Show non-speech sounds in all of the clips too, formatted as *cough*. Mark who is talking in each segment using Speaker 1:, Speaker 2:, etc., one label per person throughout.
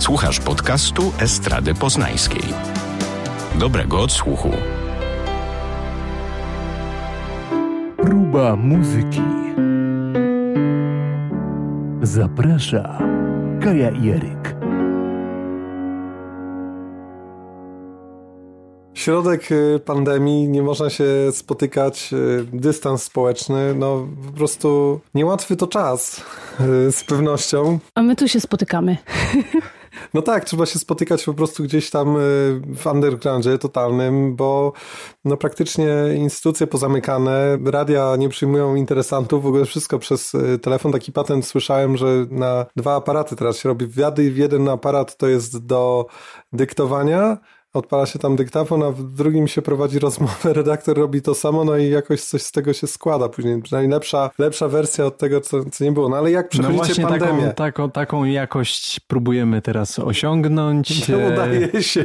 Speaker 1: Słuchasz podcastu Estrady Poznańskiej. Dobrego odsłuchu.
Speaker 2: Próba muzyki. Zaprasza Kaja Jeryk.
Speaker 3: Środek y, pandemii, nie można się spotykać, y, dystans społeczny, no po prostu niełatwy to czas y, z pewnością.
Speaker 4: A my tu się spotykamy. *laughs*
Speaker 3: No tak, trzeba się spotykać po prostu gdzieś tam w undergroundzie totalnym, bo no praktycznie instytucje pozamykane, radia nie przyjmują interesantów, w ogóle wszystko przez telefon. Taki patent słyszałem, że na dwa aparaty teraz się robi wywiady w jeden aparat to jest do dyktowania, odpala się tam dyktafon, a w drugim się prowadzi rozmowę, *laughs* redaktor robi to samo, no i jakoś coś z tego się składa później. Przynajmniej lepsza, lepsza wersja od tego, co, co nie było. No ale jak no przechodzicie no właśnie pandemię?
Speaker 5: Taką, taką, taką jakość próbujemy teraz osiągnąć. *laughs*
Speaker 3: No, udaje się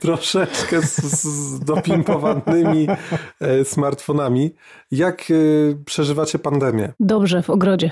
Speaker 3: troszeczkę z, z dopimpowanymi e, smartfonami. Jak e, przeżywacie pandemię?
Speaker 4: Dobrze, w ogrodzie.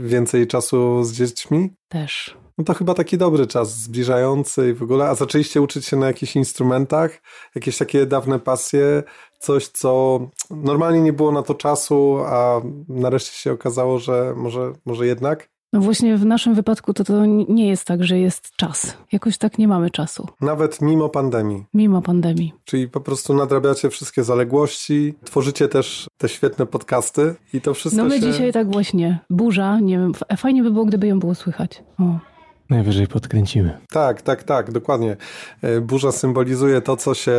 Speaker 3: Więcej czasu z dziećmi?
Speaker 4: Też.
Speaker 3: No to chyba taki dobry czas, zbliżający i w ogóle. A zaczęliście uczyć się na jakichś instrumentach, jakieś takie dawne pasje, coś, co normalnie nie było na to czasu, a nareszcie się okazało, że może, może jednak?
Speaker 4: No właśnie w naszym wypadku to, to nie jest tak, że jest czas. Jakoś tak nie mamy czasu.
Speaker 3: Nawet mimo pandemii.
Speaker 4: Mimo pandemii.
Speaker 3: Czyli po prostu nadrabiacie wszystkie zaległości, tworzycie też te świetne podcasty i to wszystko
Speaker 4: No my
Speaker 3: się...
Speaker 4: dzisiaj tak właśnie, burza, nie wiem, fajnie by było, gdyby ją było słychać. O.
Speaker 5: Najwyżej podkręcimy.
Speaker 3: Tak, tak, tak, dokładnie. E, burza symbolizuje to, co się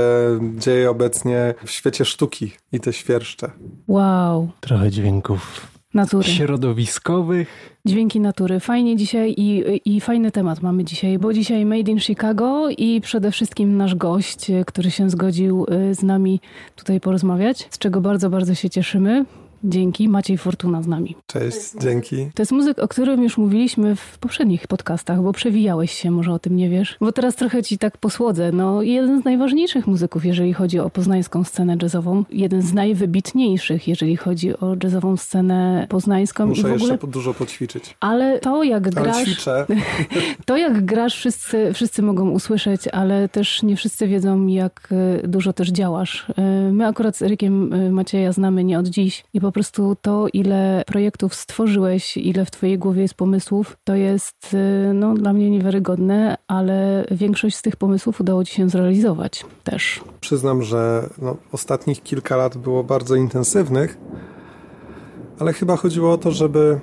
Speaker 3: dzieje obecnie w świecie sztuki i te świerszcze.
Speaker 4: Wow.
Speaker 5: Trochę dźwięków
Speaker 4: natury.
Speaker 5: Środowiskowych.
Speaker 4: Dźwięki natury. Fajnie dzisiaj i, i fajny temat mamy dzisiaj, bo dzisiaj Made in Chicago i przede wszystkim nasz gość, który się zgodził y, z nami tutaj porozmawiać, z czego bardzo, bardzo się cieszymy. Dzięki. Maciej Fortuna z nami.
Speaker 3: Cześć, dzięki.
Speaker 4: To jest muzyk, o którym już mówiliśmy w poprzednich podcastach, bo przewijałeś się, może o tym nie wiesz. Bo teraz trochę ci tak posłodzę. No, jeden z najważniejszych muzyków, jeżeli chodzi o poznańską scenę jazzową. Jeden z najwybitniejszych, jeżeli chodzi o jazzową scenę poznańską.
Speaker 3: Muszę
Speaker 4: I w ogóle...
Speaker 3: jeszcze dużo poćwiczyć.
Speaker 4: Ale to, jak grasz...
Speaker 3: Ale ćwiczę. *laughs*
Speaker 4: To, jak grasz, wszyscy, wszyscy mogą usłyszeć, ale też nie wszyscy wiedzą, jak e, dużo też działasz. E, my akurat z Erykiem e, Macieja znamy nie od dziś i po po prostu to, ile projektów stworzyłeś, ile w Twojej głowie jest pomysłów, to jest y, no, dla mnie niewiarygodne, ale większość z tych pomysłów udało Ci się zrealizować też.
Speaker 3: Przyznam, że no, ostatnich kilka lat było bardzo intensywnych, ale chyba chodziło o to, żeby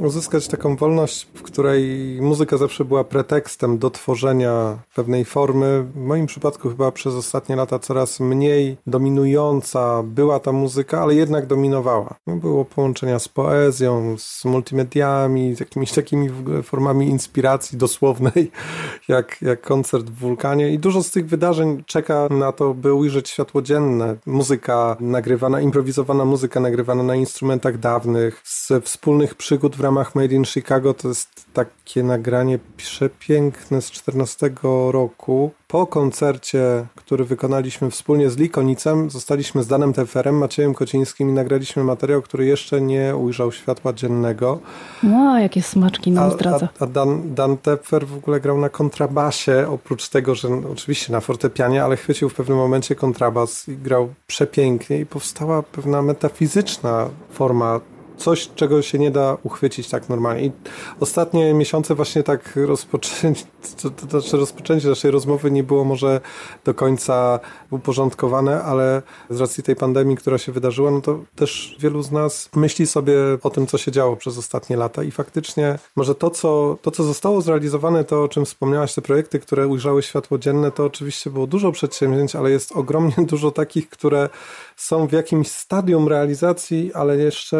Speaker 3: uzyskać taką wolność, w której muzyka zawsze była pretekstem do tworzenia pewnej formy. W moim przypadku chyba przez ostatnie lata coraz mniej dominująca była ta muzyka, ale jednak dominowała. No, było połączenia z poezją, z multimediami, z jakimiś takimi formami inspiracji dosłownej, *laughs* jak, jak koncert w wulkanie i dużo z tych wydarzeń czeka na to, by ujrzeć światło dzienne. Muzyka nagrywana, improwizowana muzyka nagrywana na instrumentach dawnych, ze wspólnych przygód w ramach Made in Chicago to jest takie nagranie przepiękne z 14 roku. Po koncercie, który wykonaliśmy wspólnie z Likonicem, zostaliśmy z Danem Teferem, Maciejem Kocińskim i nagraliśmy materiał, który jeszcze nie ujrzał światła dziennego.
Speaker 4: No, jakie smaczki nam zdradza.
Speaker 3: A, a Dan, Dan Tefer w ogóle grał na kontrabasie, oprócz tego, że no, oczywiście na fortepianie, ale chwycił w pewnym momencie kontrabas i grał przepięknie i powstała pewna metafizyczna forma coś, czego się nie da uchwycić tak normalnie. I ostatnie miesiące właśnie tak rozpoczęcie, to, znaczy rozpoczęcie naszej rozmowy nie było może do końca uporządkowane, ale z racji tej pandemii, która się wydarzyła, no to też wielu z nas myśli sobie o tym, co się działo przez ostatnie lata i faktycznie może to, co, to, co zostało zrealizowane, to o czym wspomniałaś, te projekty, które ujrzały światło dzienne, to oczywiście było dużo przedsięwzięć, ale jest ogromnie *laughs* dużo takich, które są w jakimś stadium realizacji, ale jeszcze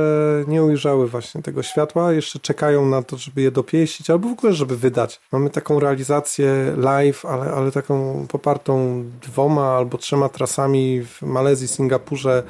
Speaker 3: nie ujrzały właśnie tego światła, jeszcze czekają na to, żeby je dopieścić, albo w ogóle, żeby wydać. Mamy taką realizację live, ale, ale taką popartą dwoma albo trzema trasami w Malezji, Singapurze.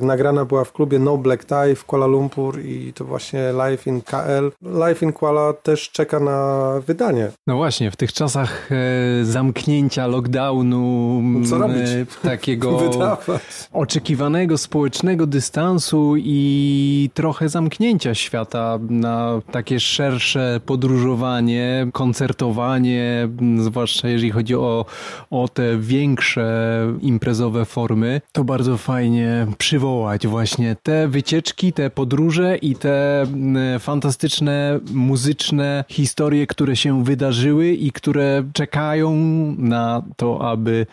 Speaker 3: Nagrana była w klubie No Black Tie w Kuala Lumpur i to właśnie Live in KL. Live in Kuala też czeka na wydanie.
Speaker 5: No właśnie, w tych czasach e, zamknięcia, lockdownu,
Speaker 3: Co robić?
Speaker 5: E, takiego *laughs* oczekiwanego społecznego dystansu i trochę trochę zamknięcia świata na takie szersze podróżowanie, koncertowanie, zwłaszcza jeżeli chodzi o, o te większe imprezowe formy, to bardzo fajnie przywołać właśnie te wycieczki, te podróże i te mm, fantastyczne muzyczne historie, które się wydarzyły i które czekają na to, aby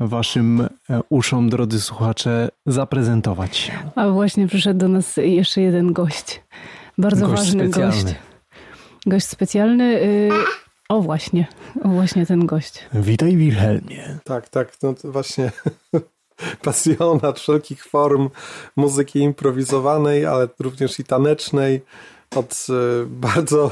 Speaker 5: waszym e, uszom, drodzy słuchacze, zaprezentować.
Speaker 4: A właśnie przyszedł do nas jeszcze jeden gość. Bardzo
Speaker 5: Gość
Speaker 4: ważny
Speaker 5: specjalny.
Speaker 4: gość. Gość specjalny. y, O właśnie, o właśnie ten gość.
Speaker 2: Witaj Wilhelmie.
Speaker 3: Tak, tak, no to właśnie *laughs* pasjonat wszelkich form muzyki improwizowanej, ale również i tanecznej, od e, bardzo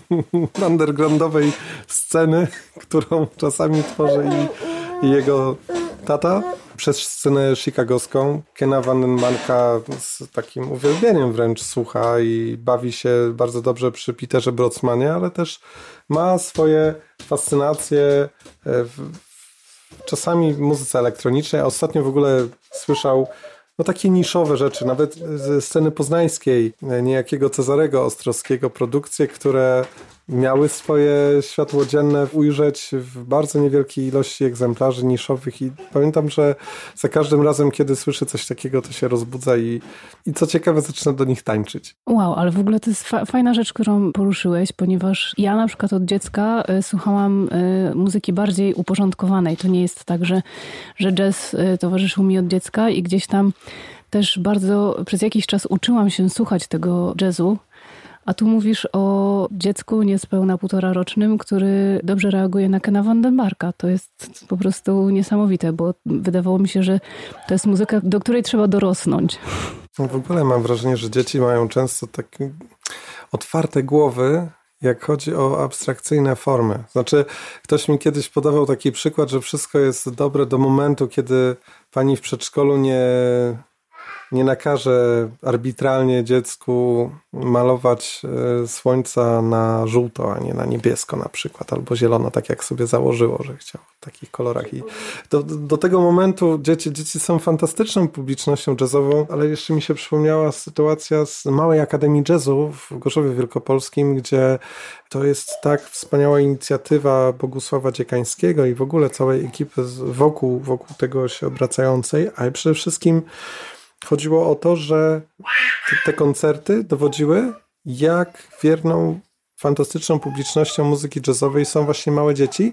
Speaker 3: *laughs* undergroundowej sceny, którą czasami tworzy i, i jego tata, przez scenę chicagowską. Kena Vandenmarka z takim uwielbieniem wręcz słucha i bawi się bardzo dobrze przy Peterze Brodsmanie, ale też ma swoje fascynacje e, w, czasami w muzyce elektronicznej, ostatnio w ogóle słyszał no takie niszowe rzeczy, nawet ze sceny poznańskiej, e, niejakiego Cezarego Ostrowskiego, produkcje, które miały swoje światło dzienne ujrzeć w bardzo niewielkiej ilości egzemplarzy niszowych i pamiętam, że za każdym razem, kiedy słyszę coś takiego, to się rozbudza i, i co ciekawe, zaczyna do nich tańczyć.
Speaker 4: Wow, ale w ogóle to jest fa- fajna rzecz, którą poruszyłeś, ponieważ ja na przykład od dziecka y, słuchałam y, muzyki bardziej uporządkowanej. To nie jest tak, że, że jazz y, towarzyszył mi od dziecka i gdzieś tam też bardzo przez jakiś czas uczyłam się słuchać tego jazzu. A tu mówisz o dziecku niespełna półtora rocznym, który dobrze reaguje na Kena Vandenbarka. To jest po prostu niesamowite, bo wydawało mi się, że to jest muzyka, do której trzeba dorosnąć.
Speaker 3: No w ogóle mam wrażenie, że dzieci mają często takie otwarte głowy, jak chodzi o abstrakcyjne formy. Znaczy, ktoś mi kiedyś podawał taki przykład, że wszystko jest dobre do momentu, kiedy pani w przedszkolu nie, nie nakaże arbitralnie dziecku malować e, słońca na żółto, a nie na niebiesko na przykład, albo zielono, tak jak sobie założyło, że chciał w takich kolorach. I do, do tego momentu dzieci, dzieci są fantastyczną publicznością jazzową, ale jeszcze mi się przypomniała sytuacja z Małej Akademii Jazzu w Gorzowie Wielkopolskim, gdzie to jest tak wspaniała inicjatywa Bogusława Dziekańskiego i w ogóle całej ekipy wokół, wokół tego się obracającej, ale przede wszystkim chodziło o to, że te, koncerty dowodziły, jak wierną, fantastyczną publicznością muzyki jazzowej są właśnie małe dzieci,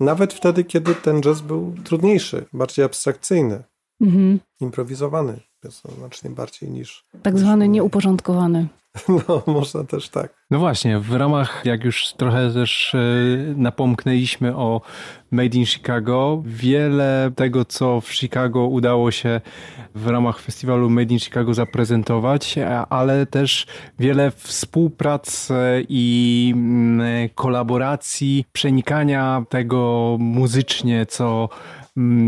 Speaker 3: nawet wtedy, kiedy ten jazz był trudniejszy, bardziej abstrakcyjny,
Speaker 4: Mhm.
Speaker 3: improwizowany, jest znacznie bardziej niż...
Speaker 4: Tak zwany nieuporządkowany. *laughs*
Speaker 3: No, można też tak.
Speaker 5: No właśnie, w ramach, jak już trochę też e, napomknęliśmy o Made in Chicago, wiele tego, co w Chicago udało się w ramach festiwalu Made in Chicago zaprezentować, a- ale też wiele współprac e, i mm, kolaboracji, przenikania tego muzycznie, co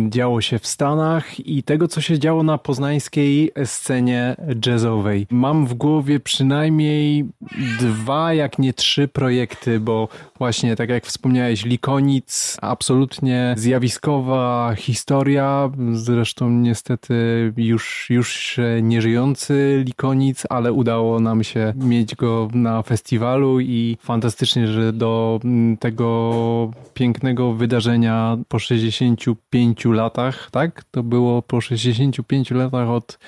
Speaker 5: działo się w Stanach i tego, co się działo na poznańskiej scenie jazzowej. Mam w głowie przynajmniej dwa, jak nie trzy projekty, bo właśnie tak jak wspomniałeś, Likonic, absolutnie zjawiskowa historia, zresztą niestety już, już nieżyjący Likonic, ale udało nam się mieć go na festiwalu i fantastycznie, że do mm, tego pięknego wydarzenia po 65 latach, tak? To było po 65 latach od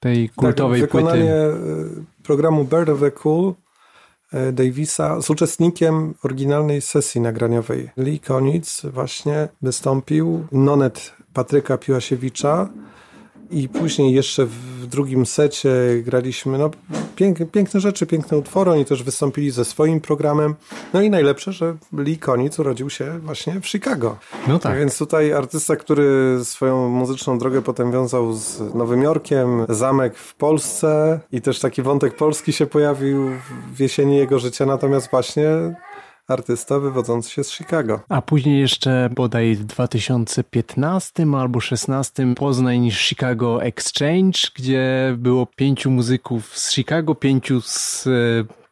Speaker 5: tej kultowej
Speaker 3: tak, wykonanie
Speaker 5: płyty.
Speaker 3: e, programu Bird of the Cool e, Davisa z uczestnikiem oryginalnej sesji nagraniowej. Lee Koniec właśnie wystąpił, nonet Patryka Piłasiewicza i później jeszcze w drugim secie graliśmy no, piękne, piękne rzeczy, piękne utwory. Oni też wystąpili ze swoim programem. No i najlepsze, że Lee Koniec urodził się właśnie w Chicago.
Speaker 5: No tak.
Speaker 3: Więc tutaj artysta, który swoją muzyczną drogę potem wiązał z Nowym Jorkiem, zamek w Polsce i też taki wątek polski się pojawił w jesieni jego życia, natomiast właśnie artysta wywodzący się z Chicago.
Speaker 5: A później jeszcze bodaj w 2015 albo 2016 Poznań Chicago Exchange, gdzie było pięciu muzyków z Chicago, pięciu z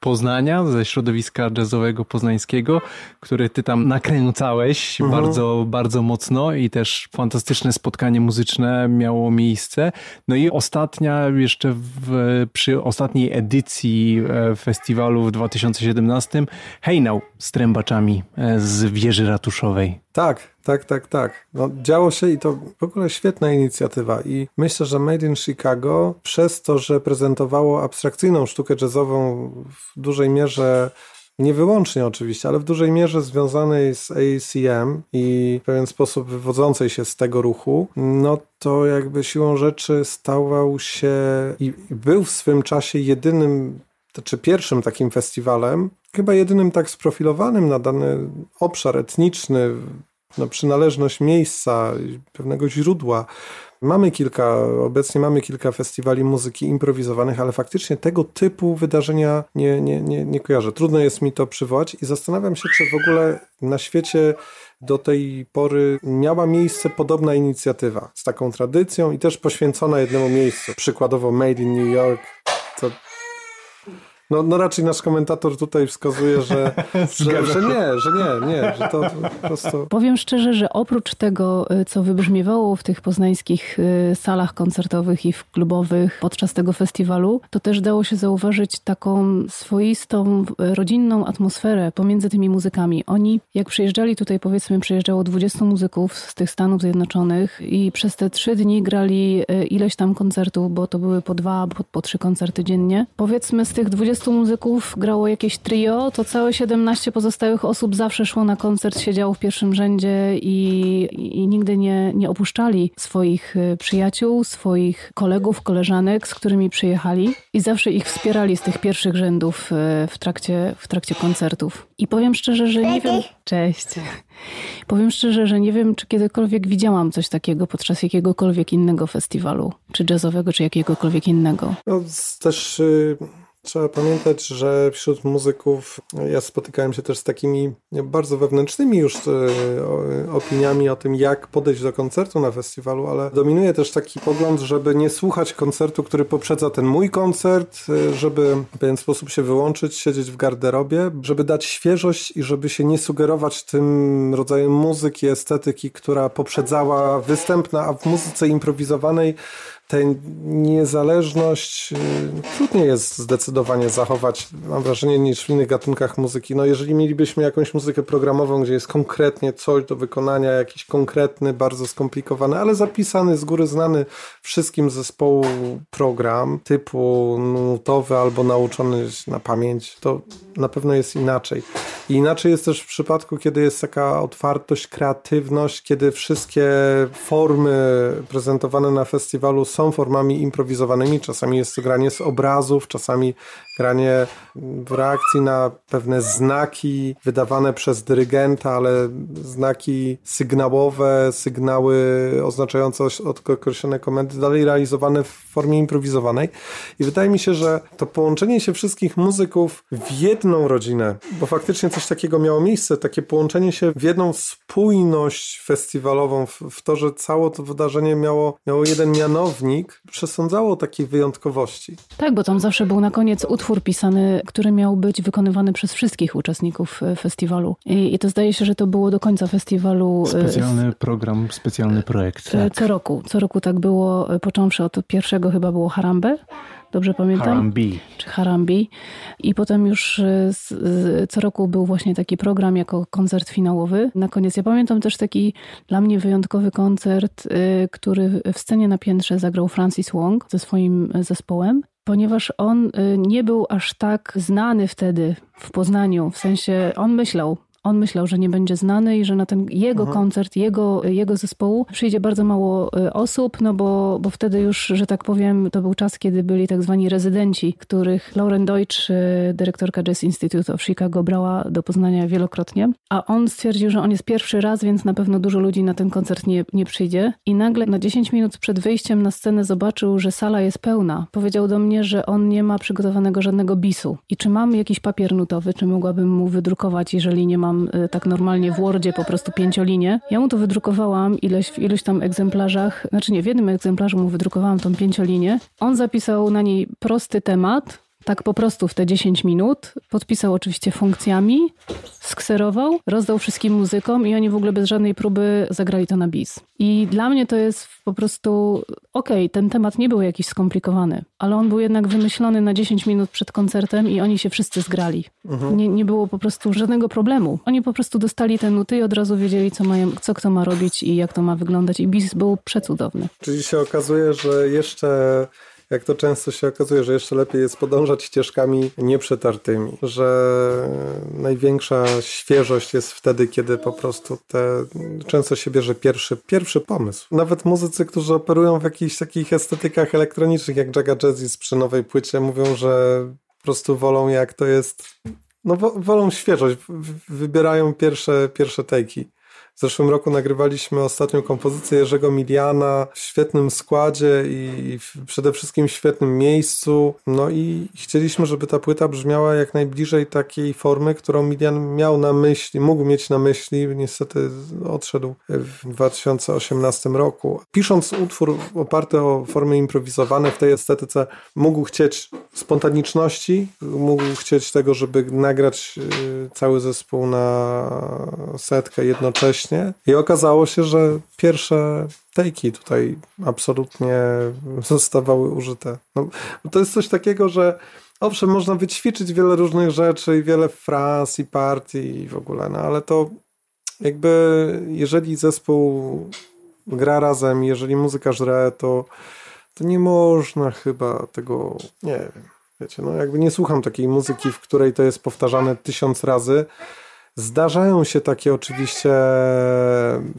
Speaker 5: Poznania, ze środowiska jazzowego poznańskiego, który ty tam nakręcałeś mhm. bardzo, bardzo mocno i też fantastyczne spotkanie muzyczne miało miejsce. No i ostatnia, jeszcze w, przy ostatniej edycji e, festiwalu w 2017 hejnał z trębaczami e, z wieży ratuszowej.
Speaker 3: Tak, tak, tak, tak. No, działo się i to w ogóle świetna inicjatywa. I myślę, że Made in Chicago, przez to, że prezentowało abstrakcyjną sztukę jazzową w dużej mierze nie wyłącznie oczywiście, ale w dużej mierze związanej z ACM i w pewien sposób wywodzącej się z tego ruchu, no to jakby siłą rzeczy stawał się i był w swym czasie jedynym, czy pierwszym takim festiwalem, chyba jedynym tak sprofilowanym na dany obszar etniczny na przynależność miejsca, pewnego źródła. Mamy kilka, obecnie mamy kilka festiwali muzyki improwizowanych, ale faktycznie tego typu wydarzenia nie, nie, nie, nie kojarzę. Trudno jest mi to przywołać i zastanawiam się, czy w ogóle na świecie do tej pory miała miejsce podobna inicjatywa z taką tradycją i też poświęcona jednemu miejscu. Przykładowo Made in New York. To no, no raczej nasz komentator tutaj wskazuje, że, *laughs* że, że, nie, że nie, nie, że to po prostu...
Speaker 4: Powiem szczerze, że oprócz tego, y, co wybrzmiewało w tych poznańskich y, salach koncertowych i w klubowych podczas tego festiwalu, to też dało się zauważyć taką swoistą, y, rodzinną atmosferę pomiędzy tymi muzykami. Oni, jak przyjeżdżali tutaj, powiedzmy, przyjeżdżało 20 muzyków z tych Stanów Zjednoczonych i przez te trzy dni grali ileś tam koncertów, bo to były po dwa, po, po trzy koncerty dziennie. Powiedzmy z tych 20 20 muzyków grało jakieś trio, to całe 17 pozostałych osób zawsze szło na koncert, siedziało w pierwszym rzędzie i, i nigdy nie, nie opuszczali swoich y, przyjaciół, swoich kolegów, koleżanek, z którymi przyjechali i zawsze ich wspierali z tych pierwszych rzędów y, w trakcie, w trakcie koncertów. I powiem szczerze, że nie wiem... Cześć. Powiem szczerze, że nie wiem, czy kiedykolwiek widziałam coś takiego podczas jakiegokolwiek innego festiwalu, czy jazzowego, czy jakiegokolwiek innego.
Speaker 3: No, też... Y Trzeba pamiętać, że wśród muzyków ja spotykałem się też z takimi bardzo wewnętrznymi już e, opiniami o tym, jak podejść do koncertu na festiwalu, ale dominuje też taki pogląd, żeby nie słuchać koncertu, który poprzedza ten mój koncert, e, żeby w pewien sposób się wyłączyć, siedzieć w garderobie, żeby dać świeżość i żeby się nie sugerować tym rodzajem muzyki, estetyki, która poprzedzała występna, a w muzyce improwizowanej tę niezależność y, trudniej jest zdecydowanie zachować, mam wrażenie, niż w innych gatunkach muzyki. No jeżeli mielibyśmy jakąś muzykę programową, gdzie jest konkretnie coś do wykonania, jakiś konkretny, bardzo skomplikowany, ale zapisany, z góry znany wszystkim zespołu program, typu nutowy albo nauczony na pamięć, to na pewno jest inaczej. I inaczej jest też w przypadku, kiedy jest taka otwartość, kreatywność, kiedy wszystkie formy prezentowane na festiwalu są formami improwizowanymi. Czasami jest granie z obrazów, czasami granie w reakcji na pewne znaki wydawane przez dyrygenta, ale znaki sygnałowe, sygnały oznaczające określone komendy, dalej realizowane w formie improwizowanej. I wydaje mi się, że to połączenie się wszystkich muzyków w jedną rodzinę, bo faktycznie coś takiego miało miejsce, takie połączenie się w jedną spójność festiwalową, w, w to, że całe to wydarzenie miało, miało jeden mianownik, przesądzało takiej wyjątkowości.
Speaker 4: Tak, bo tam zawsze był na koniec utwór pisany, który miał być wykonywany przez wszystkich uczestników e, festiwalu. I, i to zdaje się, że to było do końca festiwalu.
Speaker 5: E, specjalny program, specjalny projekt.
Speaker 4: E, tak. Co roku. Co roku tak było, począwszy od pierwszego chyba było Harambe, dobrze pamiętam?
Speaker 5: Harambi.
Speaker 4: Czy Harambi. I potem już z, z, co roku był właśnie taki program jako koncert finałowy. Na koniec ja pamiętam też taki dla mnie wyjątkowy koncert, który w scenie na piętrze zagrał Francis Wong ze swoim zespołem ponieważ on y, nie był aż tak znany wtedy w Poznaniu. W sensie on myślał, on myślał, że nie będzie znany i że na ten jego Aha. koncert, jego, jego zespołu przyjdzie bardzo mało y, osób, no bo, bo wtedy już, że tak powiem, to był czas, kiedy byli tak zwani rezydenci, których Lauren Deutsch, y, dyrektorka Jazz Institute of Chicago, brała do Poznania wielokrotnie. A on stwierdził, że on jest pierwszy raz, więc na pewno dużo ludzi na ten koncert nie, nie przyjdzie. I nagle na 10 minut przed wyjściem na scenę zobaczył, że sala jest pełna. Powiedział do mnie, że on nie ma przygotowanego żadnego bisu. I czy mam jakiś papier nutowy, czy mogłabym mu wydrukować, jeżeli nie mam Y, tak normalnie w Wordzie po prostu pięciolinię. Ja mu to wydrukowałam ileś, w iluś tam egzemplarzach, znaczy nie, w jednym egzemplarzu mu wydrukowałam tą pięciolinię. On zapisał na niej prosty temat, Tak po prostu w te 10 minut. Podpisał oczywiście funkcjami, skserował, rozdał wszystkim muzykom i oni w ogóle bez żadnej próby zagrali to na bis. I dla mnie to jest po prostu, okej, okay, ten temat nie był jakiś skomplikowany, ale on był jednak wymyślony na 10 minut przed koncertem i oni się wszyscy zgrali. Mhm. Nie, nie było po prostu żadnego problemu. Oni po prostu dostali te nuty i od razu wiedzieli, co, mają, co kto ma robić i jak to ma wyglądać. I bis był przecudowny.
Speaker 3: Czyli się okazuje, że jeszcze jak to często się okazuje, że jeszcze lepiej jest podążać ścieżkami nieprzetartymi, że największa świeżość jest wtedy, kiedy po prostu te, często się bierze pierwszy, pierwszy pomysł. Nawet muzycy, którzy operują w jakichś takich estetykach elektronicznych, jak Jaga Jazzy przy nowej płycie, mówią, że po prostu wolą jak to jest no wolą świeżość, wybierają pierwsze, pierwsze tejki. W zeszłym roku nagrywaliśmy ostatnią kompozycję Jerzego Miliana w świetnym składzie i przede wszystkim w świetnym miejscu. No i chcieliśmy, żeby ta płyta brzmiała jak najbliżej takiej formy, którą Milian miał na myśli, mógł mieć na myśli. Niestety odszedł w 2018 roku. Pisząc utwór oparty o formy improwizowane w tej estetyce, mógł chcieć spontaniczności, mógł chcieć tego, żeby nagrać y, cały zespół na setkę jednocześnie właśnie i okazało się, że pierwsze tejki tutaj absolutnie zostawały użyte. No, to jest coś takiego, że owszem, można wyćwiczyć wiele różnych rzeczy i wiele fraz i partii i w ogóle, no ale to jakby jeżeli zespół gra razem, jeżeli muzyka żre, to, to nie można chyba tego, nie wiem, wiecie, no jakby nie słucham takiej muzyki, w której to jest powtarzane tysiąc razy, Zdarzają się takie oczywiście,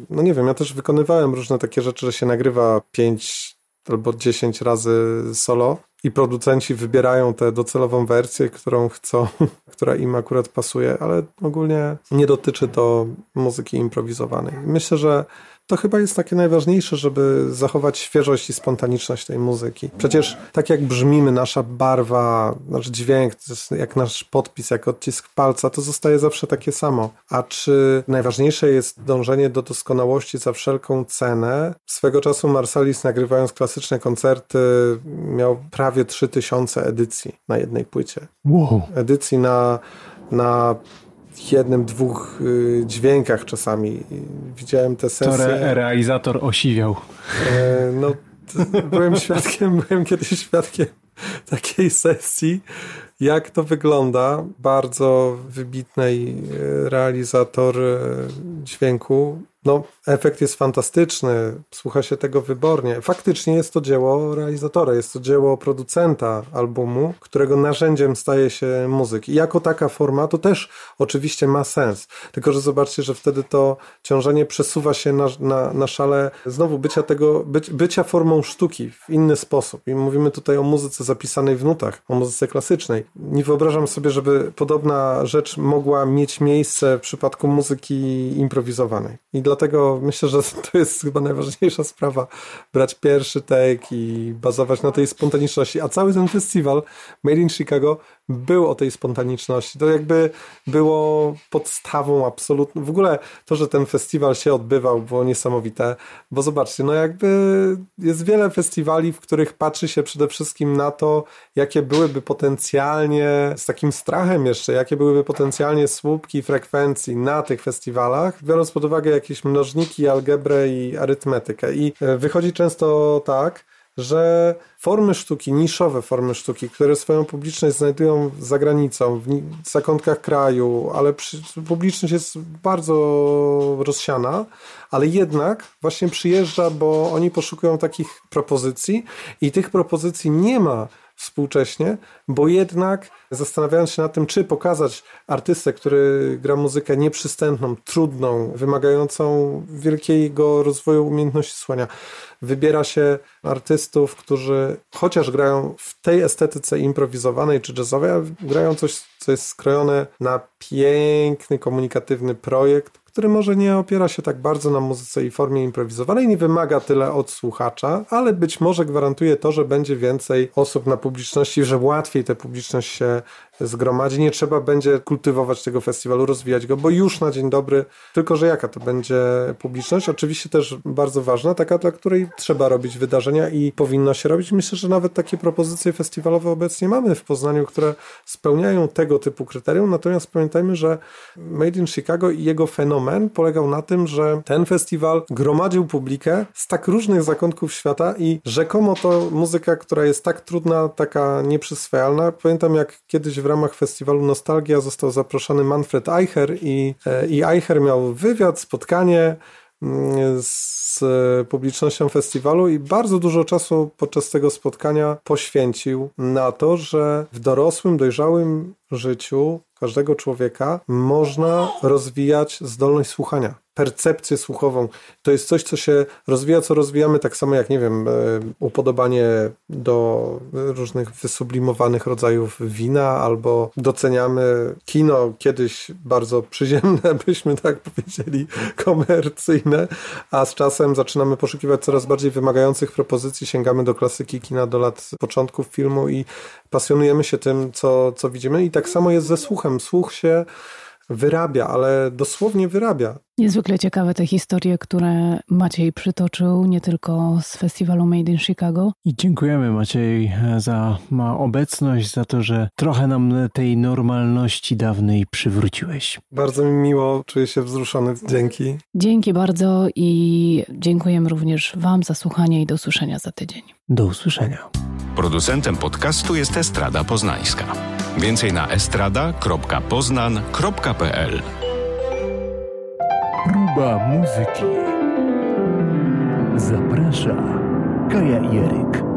Speaker 3: no nie wiem, ja też wykonywałem różne takie rzeczy, że się nagrywa 5 albo 10 razy solo i producenci wybierają tę docelową wersję, którą chcą, *laughs* która im akurat pasuje, ale ogólnie nie dotyczy to muzyki improwizowanej. Myślę, że to chyba jest takie najważniejsze, żeby zachować świeżość i spontaniczność tej muzyki. Przecież tak jak brzmimy, nasza barwa, nasz dźwięk, jak nasz podpis, jak odcisk palca, to zostaje zawsze takie samo. A czy najważniejsze jest dążenie do doskonałości za wszelką cenę? Swego czasu Marsalis nagrywając klasyczne koncerty miał prawie 3000 edycji na jednej płycie.
Speaker 2: Wow.
Speaker 3: Edycji na, na jednym, dwóch y, dźwiękach czasami. Widziałem te sesje. To
Speaker 5: re realizator osiwiał.
Speaker 3: E, no, *laughs* byłem świadkiem, byłem kiedyś świadkiem takiej sesji, jak to wygląda. Bardzo wybitnej e, realizator e, dźwięku no, efekt jest fantastyczny, słucha się tego wybornie. Faktycznie jest to dzieło realizatora, jest to dzieło producenta albumu, którego narzędziem staje się muzyk. I jako taka forma to też oczywiście ma sens. Tylko, że zobaczcie, że wtedy to ciążenie przesuwa się na, na, na szale znowu bycia tego, by, bycia formą sztuki w inny sposób. I mówimy tutaj o muzyce zapisanej w nutach, o muzyce klasycznej. Nie wyobrażam sobie, żeby podobna rzecz mogła mieć miejsce w przypadku muzyki improwizowanej. I dlatego myślę, że *laughs* to jest chyba najważniejsza sprawa, brać pierwszy take i bazować na tej spontaniczności. A cały ten festiwal Made in Chicago był o tej spontaniczności. To jakby było podstawą absolutną. W ogóle to, że ten festiwal się odbywał, było niesamowite, bo zobaczcie, no jakby jest wiele festiwali, w których patrzy się przede wszystkim na to, jakie byłyby potencjalnie, z takim strachem jeszcze, jakie byłyby potencjalnie słupki frekwencji na tych festiwalach, biorąc pod uwagę jakieś mnożniki, algebrę i arytmetykę. I e, wychodzi często tak, że formy sztuki, niszowe formy sztuki, które swoją publiczność znajdują za granicą, w zakątkach kraju, ale przy, publiczność jest bardzo rozsiana, ale jednak właśnie przyjeżdża, bo oni poszukują takich propozycji i tych propozycji nie ma współcześnie, bo jednak zastanawiając się nad tym, czy pokazać artystę, który gra muzykę nieprzystępną, trudną, wymagającą wielkiego rozwoju umiejętności słania, wybiera się artystów, którzy chociaż grają w tej estetyce improwizowanej czy jazzowej, grają coś, co jest skrojone na piękny, komunikatywny projekt, który może nie opiera się tak bardzo na muzyce i formie improwizowanej, nie wymaga tyle od słuchacza, ale być może gwarantuje to, że będzie więcej osób na publiczności, że łatwiej tę publiczność się zgromadzi. Nie trzeba będzie kultywować tego festiwalu, rozwijać go, bo już na dzień dobry, tylko że jaka to będzie publiczność? Oczywiście też bardzo ważna, taka, dla której trzeba robić wydarzenia i powinno się robić. Myślę, że nawet takie propozycje festiwalowe obecnie mamy w Poznaniu, które spełniają tego typu kryterium, natomiast pamiętajmy, że Made in Chicago i jego fenomen polegał na tym, że ten festiwal gromadził publikę z tak różnych zakątków świata i rzekomo to muzyka, która jest tak trudna, taka nieprzyswajalna. Pamiętam jak kiedyś w ramach festiwalu Nostalgia został zaproszony Manfred Eicher i, e, i Eicher miał wywiad, spotkanie mm, z publicznością festiwalu i bardzo dużo czasu podczas tego spotkania poświęcił na to, że w dorosłym, dojrzałym życiu każdego człowieka można rozwijać zdolność słuchania percepcję słuchową. To jest coś, co się rozwija, co rozwijamy tak samo jak, nie wiem, e, upodobanie do różnych wysublimowanych rodzajów wina, albo doceniamy kino kiedyś bardzo przyziemne, *laughs* byśmy tak powiedzieli, komercyjne, a z czasem zaczynamy poszukiwać coraz bardziej wymagających propozycji, sięgamy do klasyki kina do lat początków filmu i pasjonujemy się tym, co, co widzimy. I tak samo jest ze słuchem. Słuch się wyrabia, ale dosłownie wyrabia.
Speaker 4: Niezwykle ciekawe te historie, które Maciej przytoczył, nie tylko z festiwalu Made in Chicago.
Speaker 5: I dziękujemy Maciej za ma obecność, za to, że trochę nam tej normalności dawnej przywróciłeś.
Speaker 3: Bardzo mi miło, czuję się wzruszony. Dzięki.
Speaker 4: Dzięki bardzo i dziękujemy również Wam za słuchanie i do usłyszenia za tydzień.
Speaker 5: Do usłyszenia.
Speaker 1: Producentem podcastu jest Estrada Poznańska. Więcej na estrada.poznan.pl
Speaker 2: Próba muzyki. Zaprasza Kaja Jeryk.